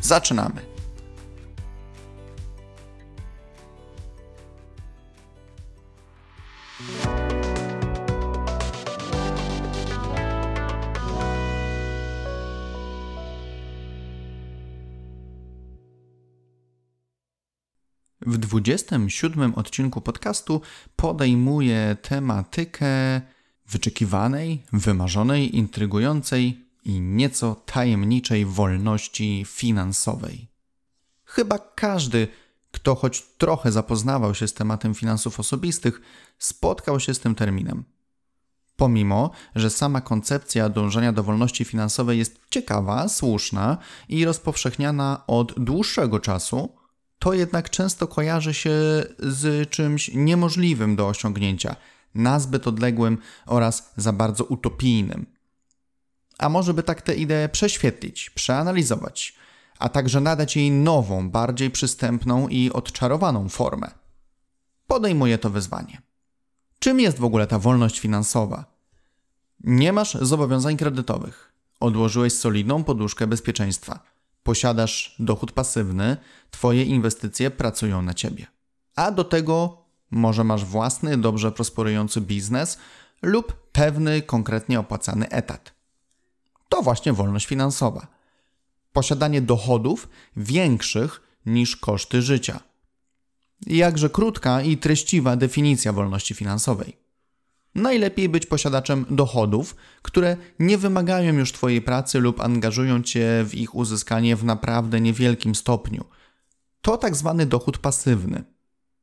Zaczynamy! W 27 odcinku podcastu podejmuję tematykę wyczekiwanej, wymarzonej, intrygującej i nieco tajemniczej wolności finansowej. Chyba każdy, kto choć trochę zapoznawał się z tematem finansów osobistych, spotkał się z tym terminem. Pomimo, że sama koncepcja dążenia do wolności finansowej jest ciekawa, słuszna i rozpowszechniana od dłuższego czasu, to jednak często kojarzy się z czymś niemożliwym do osiągnięcia, nazbyt odległym oraz za bardzo utopijnym. A może by tak tę ideę prześwietlić, przeanalizować, a także nadać jej nową, bardziej przystępną i odczarowaną formę. Podejmuję to wyzwanie. Czym jest w ogóle ta wolność finansowa? Nie masz zobowiązań kredytowych. Odłożyłeś solidną poduszkę bezpieczeństwa posiadasz dochód pasywny, Twoje inwestycje pracują na Ciebie. A do tego może masz własny, dobrze prosperujący biznes lub pewny, konkretnie opłacany etat. To właśnie wolność finansowa. Posiadanie dochodów większych niż koszty życia. Jakże krótka i treściwa definicja wolności finansowej. Najlepiej być posiadaczem dochodów, które nie wymagają już Twojej pracy lub angażują Cię w ich uzyskanie w naprawdę niewielkim stopniu. To tak zwany dochód pasywny.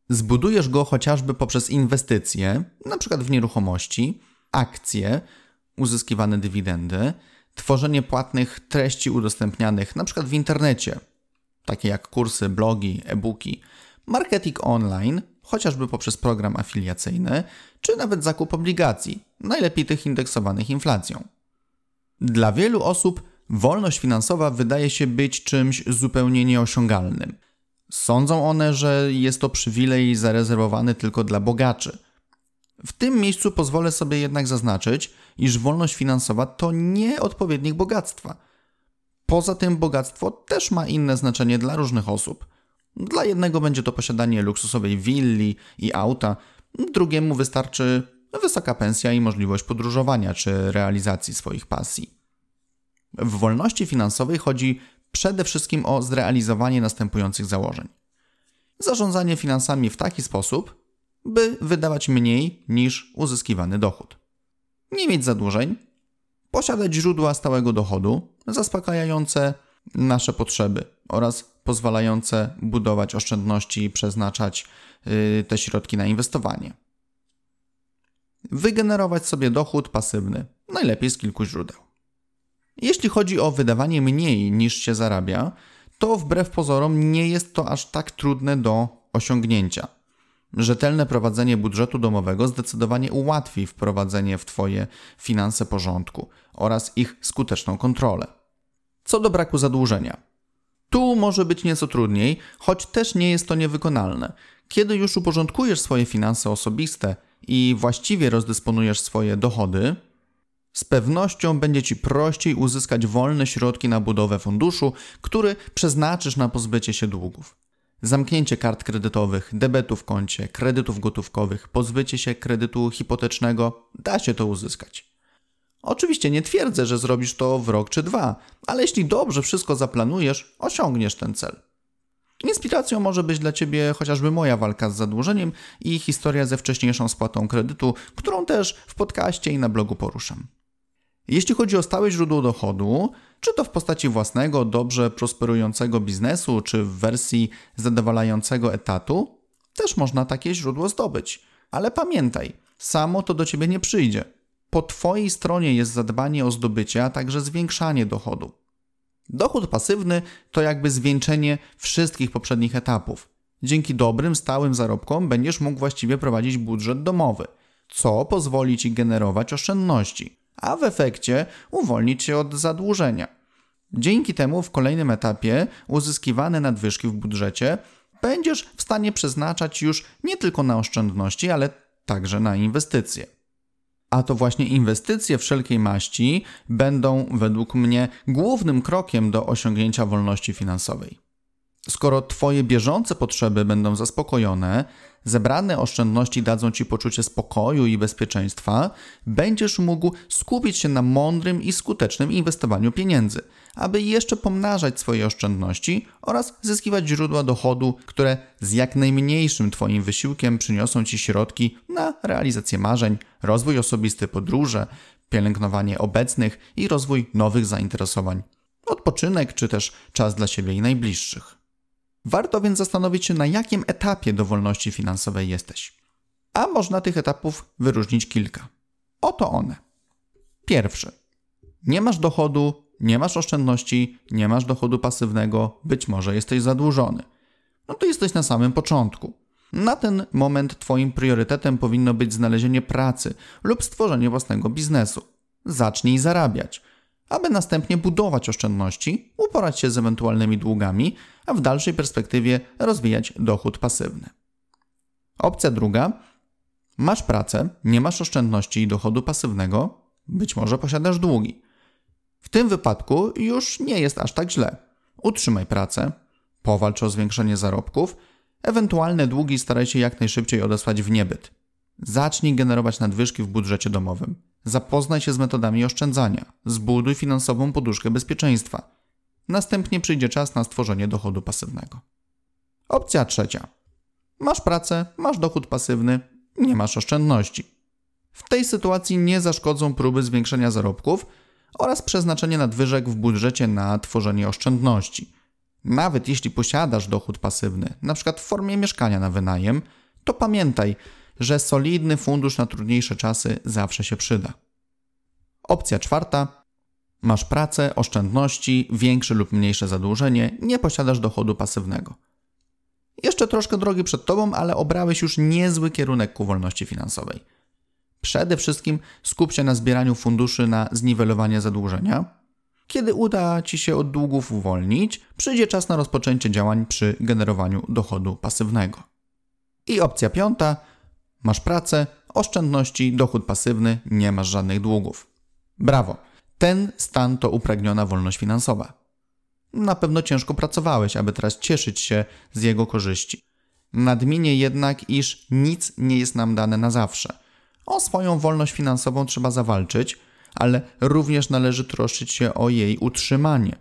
Zbudujesz go chociażby poprzez inwestycje, np. w nieruchomości, akcje, uzyskiwane dywidendy, tworzenie płatnych treści udostępnianych np. w internecie, takie jak kursy, blogi, e-booki, marketing online, chociażby poprzez program afiliacyjny, czy nawet zakup obligacji, najlepiej tych indeksowanych inflacją. Dla wielu osób wolność finansowa wydaje się być czymś zupełnie nieosiągalnym. Sądzą one, że jest to przywilej zarezerwowany tylko dla bogaczy. W tym miejscu pozwolę sobie jednak zaznaczyć, iż wolność finansowa to nie odpowiednik bogactwa. Poza tym bogactwo też ma inne znaczenie dla różnych osób. Dla jednego będzie to posiadanie luksusowej willi i auta, drugiemu wystarczy wysoka pensja i możliwość podróżowania czy realizacji swoich pasji. W wolności finansowej chodzi przede wszystkim o zrealizowanie następujących założeń. Zarządzanie finansami w taki sposób, by wydawać mniej niż uzyskiwany dochód. Nie mieć zadłużeń, posiadać źródła stałego dochodu zaspokajające nasze potrzeby oraz pozwalające budować oszczędności i przeznaczać y, te środki na inwestowanie. Wygenerować sobie dochód pasywny, najlepiej z kilku źródeł. Jeśli chodzi o wydawanie mniej niż się zarabia, to wbrew pozorom nie jest to aż tak trudne do osiągnięcia. Rzetelne prowadzenie budżetu domowego zdecydowanie ułatwi wprowadzenie w Twoje finanse porządku oraz ich skuteczną kontrolę. Co do braku zadłużenia. Tu może być nieco trudniej, choć też nie jest to niewykonalne. Kiedy już uporządkujesz swoje finanse osobiste i właściwie rozdysponujesz swoje dochody, z pewnością będzie Ci prościej uzyskać wolne środki na budowę funduszu, który przeznaczysz na pozbycie się długów. Zamknięcie kart kredytowych, debetów w koncie, kredytów gotówkowych, pozbycie się kredytu hipotecznego da się to uzyskać. Oczywiście nie twierdzę, że zrobisz to w rok czy dwa, ale jeśli dobrze wszystko zaplanujesz, osiągniesz ten cel. Inspiracją może być dla Ciebie chociażby moja walka z zadłużeniem i historia ze wcześniejszą spłatą kredytu, którą też w podcaście i na blogu poruszam. Jeśli chodzi o stałe źródło dochodu, czy to w postaci własnego, dobrze prosperującego biznesu, czy w wersji zadowalającego etatu, też można takie źródło zdobyć. Ale pamiętaj, samo to do Ciebie nie przyjdzie po Twojej stronie jest zadbanie o zdobycie, a także zwiększanie dochodu. Dochód pasywny to jakby zwieńczenie wszystkich poprzednich etapów. Dzięki dobrym, stałym zarobkom będziesz mógł właściwie prowadzić budżet domowy, co pozwoli ci generować oszczędności, a w efekcie uwolnić się od zadłużenia. Dzięki temu w kolejnym etapie uzyskiwane nadwyżki w budżecie będziesz w stanie przeznaczać już nie tylko na oszczędności, ale także na inwestycje. A to właśnie inwestycje wszelkiej maści będą według mnie głównym krokiem do osiągnięcia wolności finansowej. Skoro Twoje bieżące potrzeby będą zaspokojone, zebrane oszczędności dadzą Ci poczucie spokoju i bezpieczeństwa, będziesz mógł skupić się na mądrym i skutecznym inwestowaniu pieniędzy, aby jeszcze pomnażać swoje oszczędności oraz zyskiwać źródła dochodu, które z jak najmniejszym Twoim wysiłkiem przyniosą Ci środki na realizację marzeń, rozwój osobisty, podróże, pielęgnowanie obecnych i rozwój nowych zainteresowań, odpoczynek czy też czas dla siebie i najbliższych. Warto więc zastanowić się, na jakim etapie dowolności finansowej jesteś. A można tych etapów wyróżnić kilka. Oto one. Pierwszy. Nie masz dochodu, nie masz oszczędności, nie masz dochodu pasywnego, być może jesteś zadłużony. No to jesteś na samym początku. Na ten moment Twoim priorytetem powinno być znalezienie pracy lub stworzenie własnego biznesu. Zacznij zarabiać aby następnie budować oszczędności, uporać się z ewentualnymi długami, a w dalszej perspektywie rozwijać dochód pasywny. Opcja druga. Masz pracę, nie masz oszczędności i dochodu pasywnego, być może posiadasz długi. W tym wypadku już nie jest aż tak źle. Utrzymaj pracę, powalcz o zwiększenie zarobków, ewentualne długi staraj się jak najszybciej odesłać w niebyt. Zacznij generować nadwyżki w budżecie domowym. Zapoznaj się z metodami oszczędzania. Zbuduj finansową poduszkę bezpieczeństwa. Następnie przyjdzie czas na stworzenie dochodu pasywnego. Opcja trzecia. Masz pracę, masz dochód pasywny, nie masz oszczędności. W tej sytuacji nie zaszkodzą próby zwiększenia zarobków oraz przeznaczenie nadwyżek w budżecie na tworzenie oszczędności. Nawet jeśli posiadasz dochód pasywny, np. w formie mieszkania na wynajem, to pamiętaj, że solidny fundusz na trudniejsze czasy zawsze się przyda. Opcja czwarta. Masz pracę, oszczędności, większe lub mniejsze zadłużenie, nie posiadasz dochodu pasywnego. Jeszcze troszkę drogi przed tobą, ale obrałeś już niezły kierunek ku wolności finansowej. Przede wszystkim skup się na zbieraniu funduszy na zniwelowanie zadłużenia. Kiedy uda ci się od długów uwolnić, przyjdzie czas na rozpoczęcie działań przy generowaniu dochodu pasywnego. I opcja piąta Masz pracę, oszczędności, dochód pasywny, nie masz żadnych długów. Brawo! Ten stan to upragniona wolność finansowa. Na pewno ciężko pracowałeś, aby teraz cieszyć się z jego korzyści. Nadmienię jednak, iż nic nie jest nam dane na zawsze. O swoją wolność finansową trzeba zawalczyć, ale również należy troszczyć się o jej utrzymanie.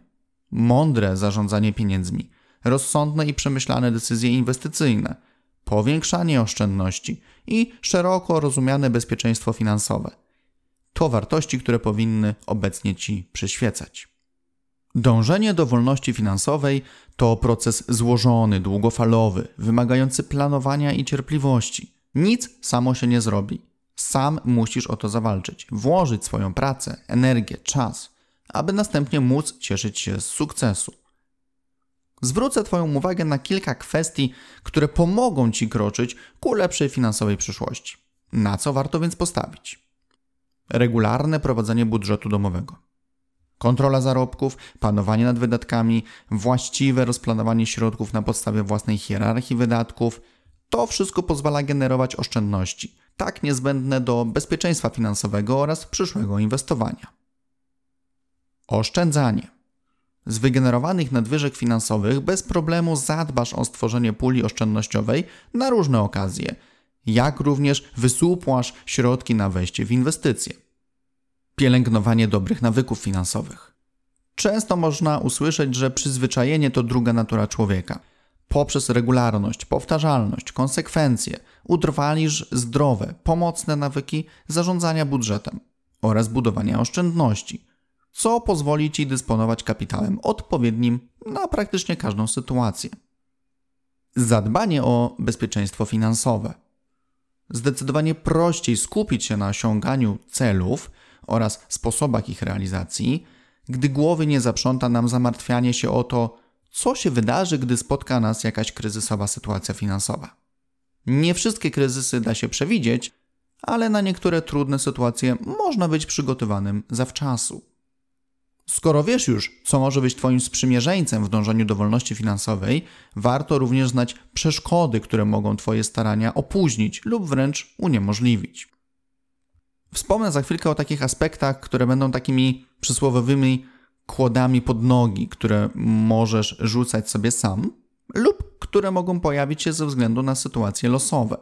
Mądre zarządzanie pieniędzmi, rozsądne i przemyślane decyzje inwestycyjne – powiększanie oszczędności i szeroko rozumiane bezpieczeństwo finansowe. To wartości, które powinny obecnie Ci przyświecać. Dążenie do wolności finansowej to proces złożony, długofalowy, wymagający planowania i cierpliwości. Nic samo się nie zrobi. Sam musisz o to zawalczyć, włożyć swoją pracę, energię, czas, aby następnie móc cieszyć się z sukcesu zwrócę Twoją uwagę na kilka kwestii, które pomogą Ci kroczyć ku lepszej finansowej przyszłości. Na co warto więc postawić? Regularne prowadzenie budżetu domowego. Kontrola zarobków, panowanie nad wydatkami, właściwe rozplanowanie środków na podstawie własnej hierarchii wydatków to wszystko pozwala generować oszczędności, tak niezbędne do bezpieczeństwa finansowego oraz przyszłego inwestowania. Oszczędzanie. Z wygenerowanych nadwyżek finansowych bez problemu zadbasz o stworzenie puli oszczędnościowej na różne okazje, jak również wysupłasz środki na wejście w inwestycje. Pielęgnowanie dobrych nawyków finansowych. Często można usłyszeć, że przyzwyczajenie to druga natura człowieka. Poprzez regularność, powtarzalność, konsekwencje utrwalisz zdrowe, pomocne nawyki zarządzania budżetem oraz budowania oszczędności – co pozwoli Ci dysponować kapitałem odpowiednim na praktycznie każdą sytuację. Zadbanie o bezpieczeństwo finansowe. Zdecydowanie prościej skupić się na osiąganiu celów oraz sposobach ich realizacji, gdy głowy nie zaprząta nam zamartwianie się o to, co się wydarzy, gdy spotka nas jakaś kryzysowa sytuacja finansowa. Nie wszystkie kryzysy da się przewidzieć, ale na niektóre trudne sytuacje można być przygotowanym zawczasu. Skoro wiesz już, co może być Twoim sprzymierzeńcem w dążeniu do wolności finansowej, warto również znać przeszkody, które mogą Twoje starania opóźnić lub wręcz uniemożliwić. Wspomnę za chwilkę o takich aspektach, które będą takimi przysłowiowymi kłodami pod nogi, które możesz rzucać sobie sam, lub które mogą pojawić się ze względu na sytuacje losowe.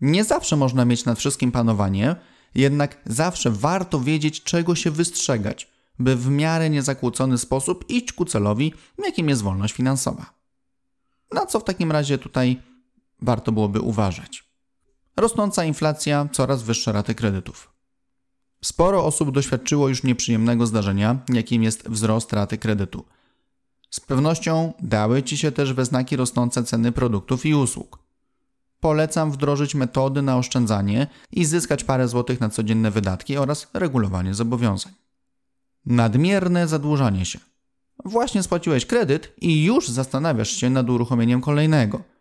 Nie zawsze można mieć nad wszystkim panowanie, jednak zawsze warto wiedzieć, czego się wystrzegać, by w miarę niezakłócony sposób iść ku celowi, jakim jest wolność finansowa. Na co w takim razie tutaj warto byłoby uważać? Rosnąca inflacja, coraz wyższe raty kredytów. Sporo osób doświadczyło już nieprzyjemnego zdarzenia, jakim jest wzrost raty kredytu. Z pewnością dały Ci się też we znaki rosnące ceny produktów i usług. Polecam wdrożyć metody na oszczędzanie i zyskać parę złotych na codzienne wydatki oraz regulowanie zobowiązań. Nadmierne zadłużanie się. Właśnie spłaciłeś kredyt i już zastanawiasz się nad uruchomieniem kolejnego.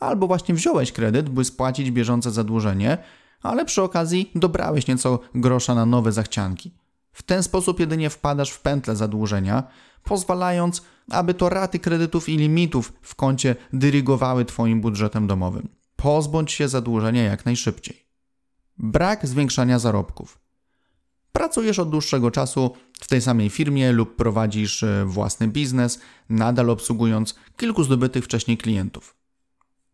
Albo właśnie wziąłeś kredyt, by spłacić bieżące zadłużenie, ale przy okazji dobrałeś nieco grosza na nowe zachcianki. W ten sposób jedynie wpadasz w pętlę zadłużenia, pozwalając, aby to raty kredytów i limitów w koncie dyrygowały Twoim budżetem domowym. Pozbądź się zadłużenia jak najszybciej. Brak zwiększania zarobków. Pracujesz od dłuższego czasu w tej samej firmie lub prowadzisz e, własny biznes, nadal obsługując kilku zdobytych wcześniej klientów.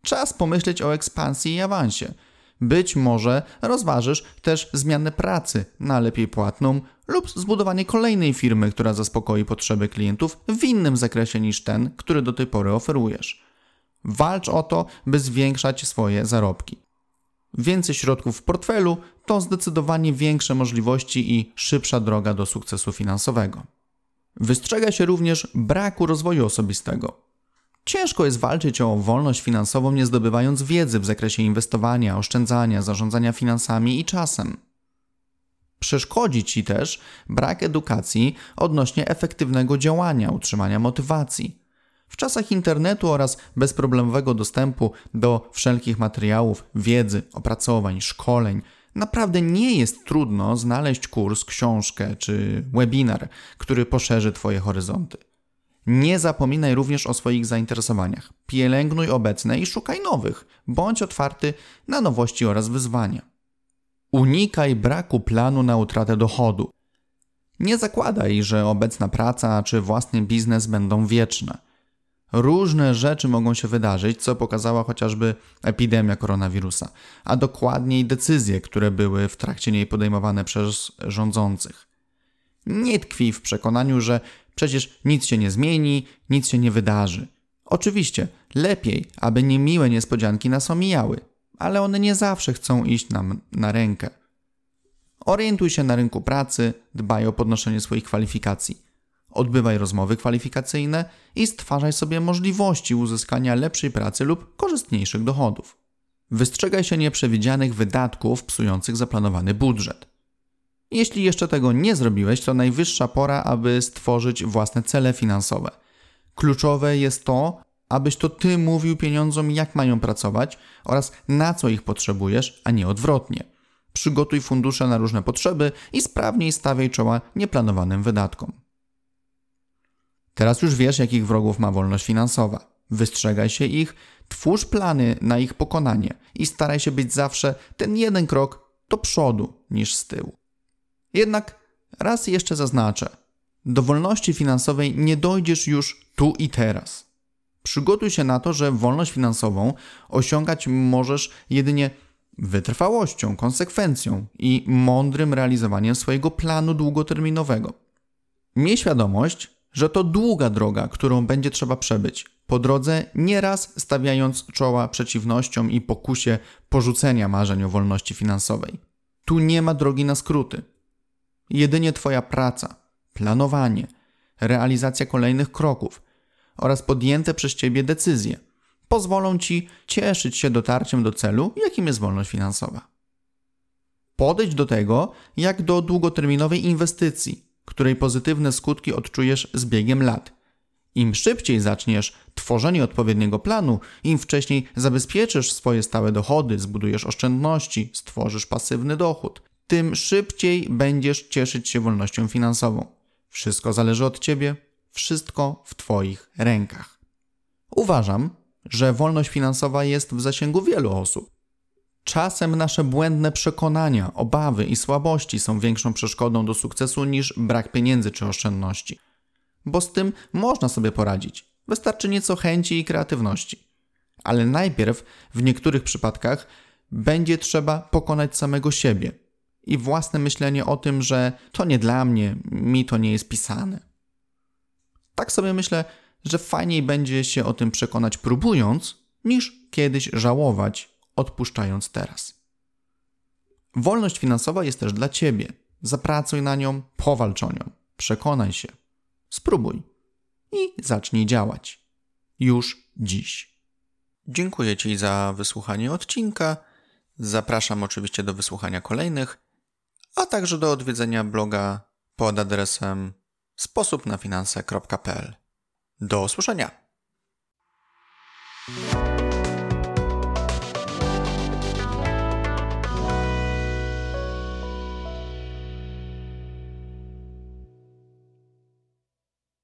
Czas pomyśleć o ekspansji i awansie. Być może rozważysz też zmianę pracy na lepiej płatną lub zbudowanie kolejnej firmy, która zaspokoi potrzeby klientów w innym zakresie niż ten, który do tej pory oferujesz. Walcz o to, by zwiększać swoje zarobki. Więcej środków w portfelu to zdecydowanie większe możliwości i szybsza droga do sukcesu finansowego. Wystrzega się również braku rozwoju osobistego. Ciężko jest walczyć o wolność finansową, nie zdobywając wiedzy w zakresie inwestowania, oszczędzania, zarządzania finansami i czasem. Przeszkodzi ci też brak edukacji odnośnie efektywnego działania, utrzymania motywacji. W czasach internetu oraz bezproblemowego dostępu do wszelkich materiałów, wiedzy, opracowań, szkoleń, naprawdę nie jest trudno znaleźć kurs, książkę czy webinar, który poszerzy Twoje horyzonty. Nie zapominaj również o swoich zainteresowaniach. Pielęgnuj obecne i szukaj nowych. Bądź otwarty na nowości oraz wyzwania. Unikaj braku planu na utratę dochodu. Nie zakładaj, że obecna praca czy własny biznes będą wieczne. Różne rzeczy mogą się wydarzyć, co pokazała chociażby epidemia koronawirusa, a dokładniej decyzje, które były w trakcie niej podejmowane przez rządzących. Nie tkwi w przekonaniu, że przecież nic się nie zmieni, nic się nie wydarzy. Oczywiście, lepiej, aby niemiłe niespodzianki nas omijały, ale one nie zawsze chcą iść nam na rękę. Orientuj się na rynku pracy, dbaj o podnoszenie swoich kwalifikacji. Odbywaj rozmowy kwalifikacyjne i stwarzaj sobie możliwości uzyskania lepszej pracy lub korzystniejszych dochodów. Wystrzegaj się nieprzewidzianych wydatków psujących zaplanowany budżet. Jeśli jeszcze tego nie zrobiłeś, to najwyższa pora, aby stworzyć własne cele finansowe. Kluczowe jest to, abyś to ty mówił pieniądzom, jak mają pracować oraz na co ich potrzebujesz, a nie odwrotnie. Przygotuj fundusze na różne potrzeby i sprawniej stawiaj czoła nieplanowanym wydatkom. Teraz już wiesz, jakich wrogów ma wolność finansowa. Wystrzegaj się ich, twórz plany na ich pokonanie i staraj się być zawsze ten jeden krok do przodu niż z tyłu. Jednak raz jeszcze zaznaczę: do wolności finansowej nie dojdziesz już tu i teraz. Przygotuj się na to, że wolność finansową osiągać możesz jedynie wytrwałością, konsekwencją i mądrym realizowaniem swojego planu długoterminowego. Miej świadomość, że to długa droga, którą będzie trzeba przebyć. Po drodze nieraz stawiając czoła przeciwnościom i pokusie porzucenia marzeń o wolności finansowej. Tu nie ma drogi na skróty. Jedynie Twoja praca, planowanie, realizacja kolejnych kroków oraz podjęte przez Ciebie decyzje pozwolą Ci cieszyć się dotarciem do celu, jakim jest wolność finansowa. Podejdź do tego jak do długoterminowej inwestycji, której pozytywne skutki odczujesz z biegiem lat. Im szybciej zaczniesz tworzenie odpowiedniego planu, im wcześniej zabezpieczysz swoje stałe dochody, zbudujesz oszczędności, stworzysz pasywny dochód, tym szybciej będziesz cieszyć się wolnością finansową. Wszystko zależy od ciebie, wszystko w Twoich rękach. Uważam, że wolność finansowa jest w zasięgu wielu osób. Czasem nasze błędne przekonania, obawy i słabości są większą przeszkodą do sukcesu niż brak pieniędzy czy oszczędności. Bo z tym można sobie poradzić. Wystarczy nieco chęci i kreatywności. Ale najpierw, w niektórych przypadkach, będzie trzeba pokonać samego siebie i własne myślenie o tym, że to nie dla mnie, mi to nie jest pisane. Tak sobie myślę, że fajniej będzie się o tym przekonać próbując, niż kiedyś żałować, odpuszczając teraz. Wolność finansowa jest też dla ciebie. Zapracuj na nią, powalcz o nią, przekonaj się, spróbuj i zacznij działać. Już dziś. Dziękuję Ci za wysłuchanie odcinka. Zapraszam oczywiście do wysłuchania kolejnych, a także do odwiedzenia bloga pod adresem sposobnafinanse.pl. Do usłyszenia.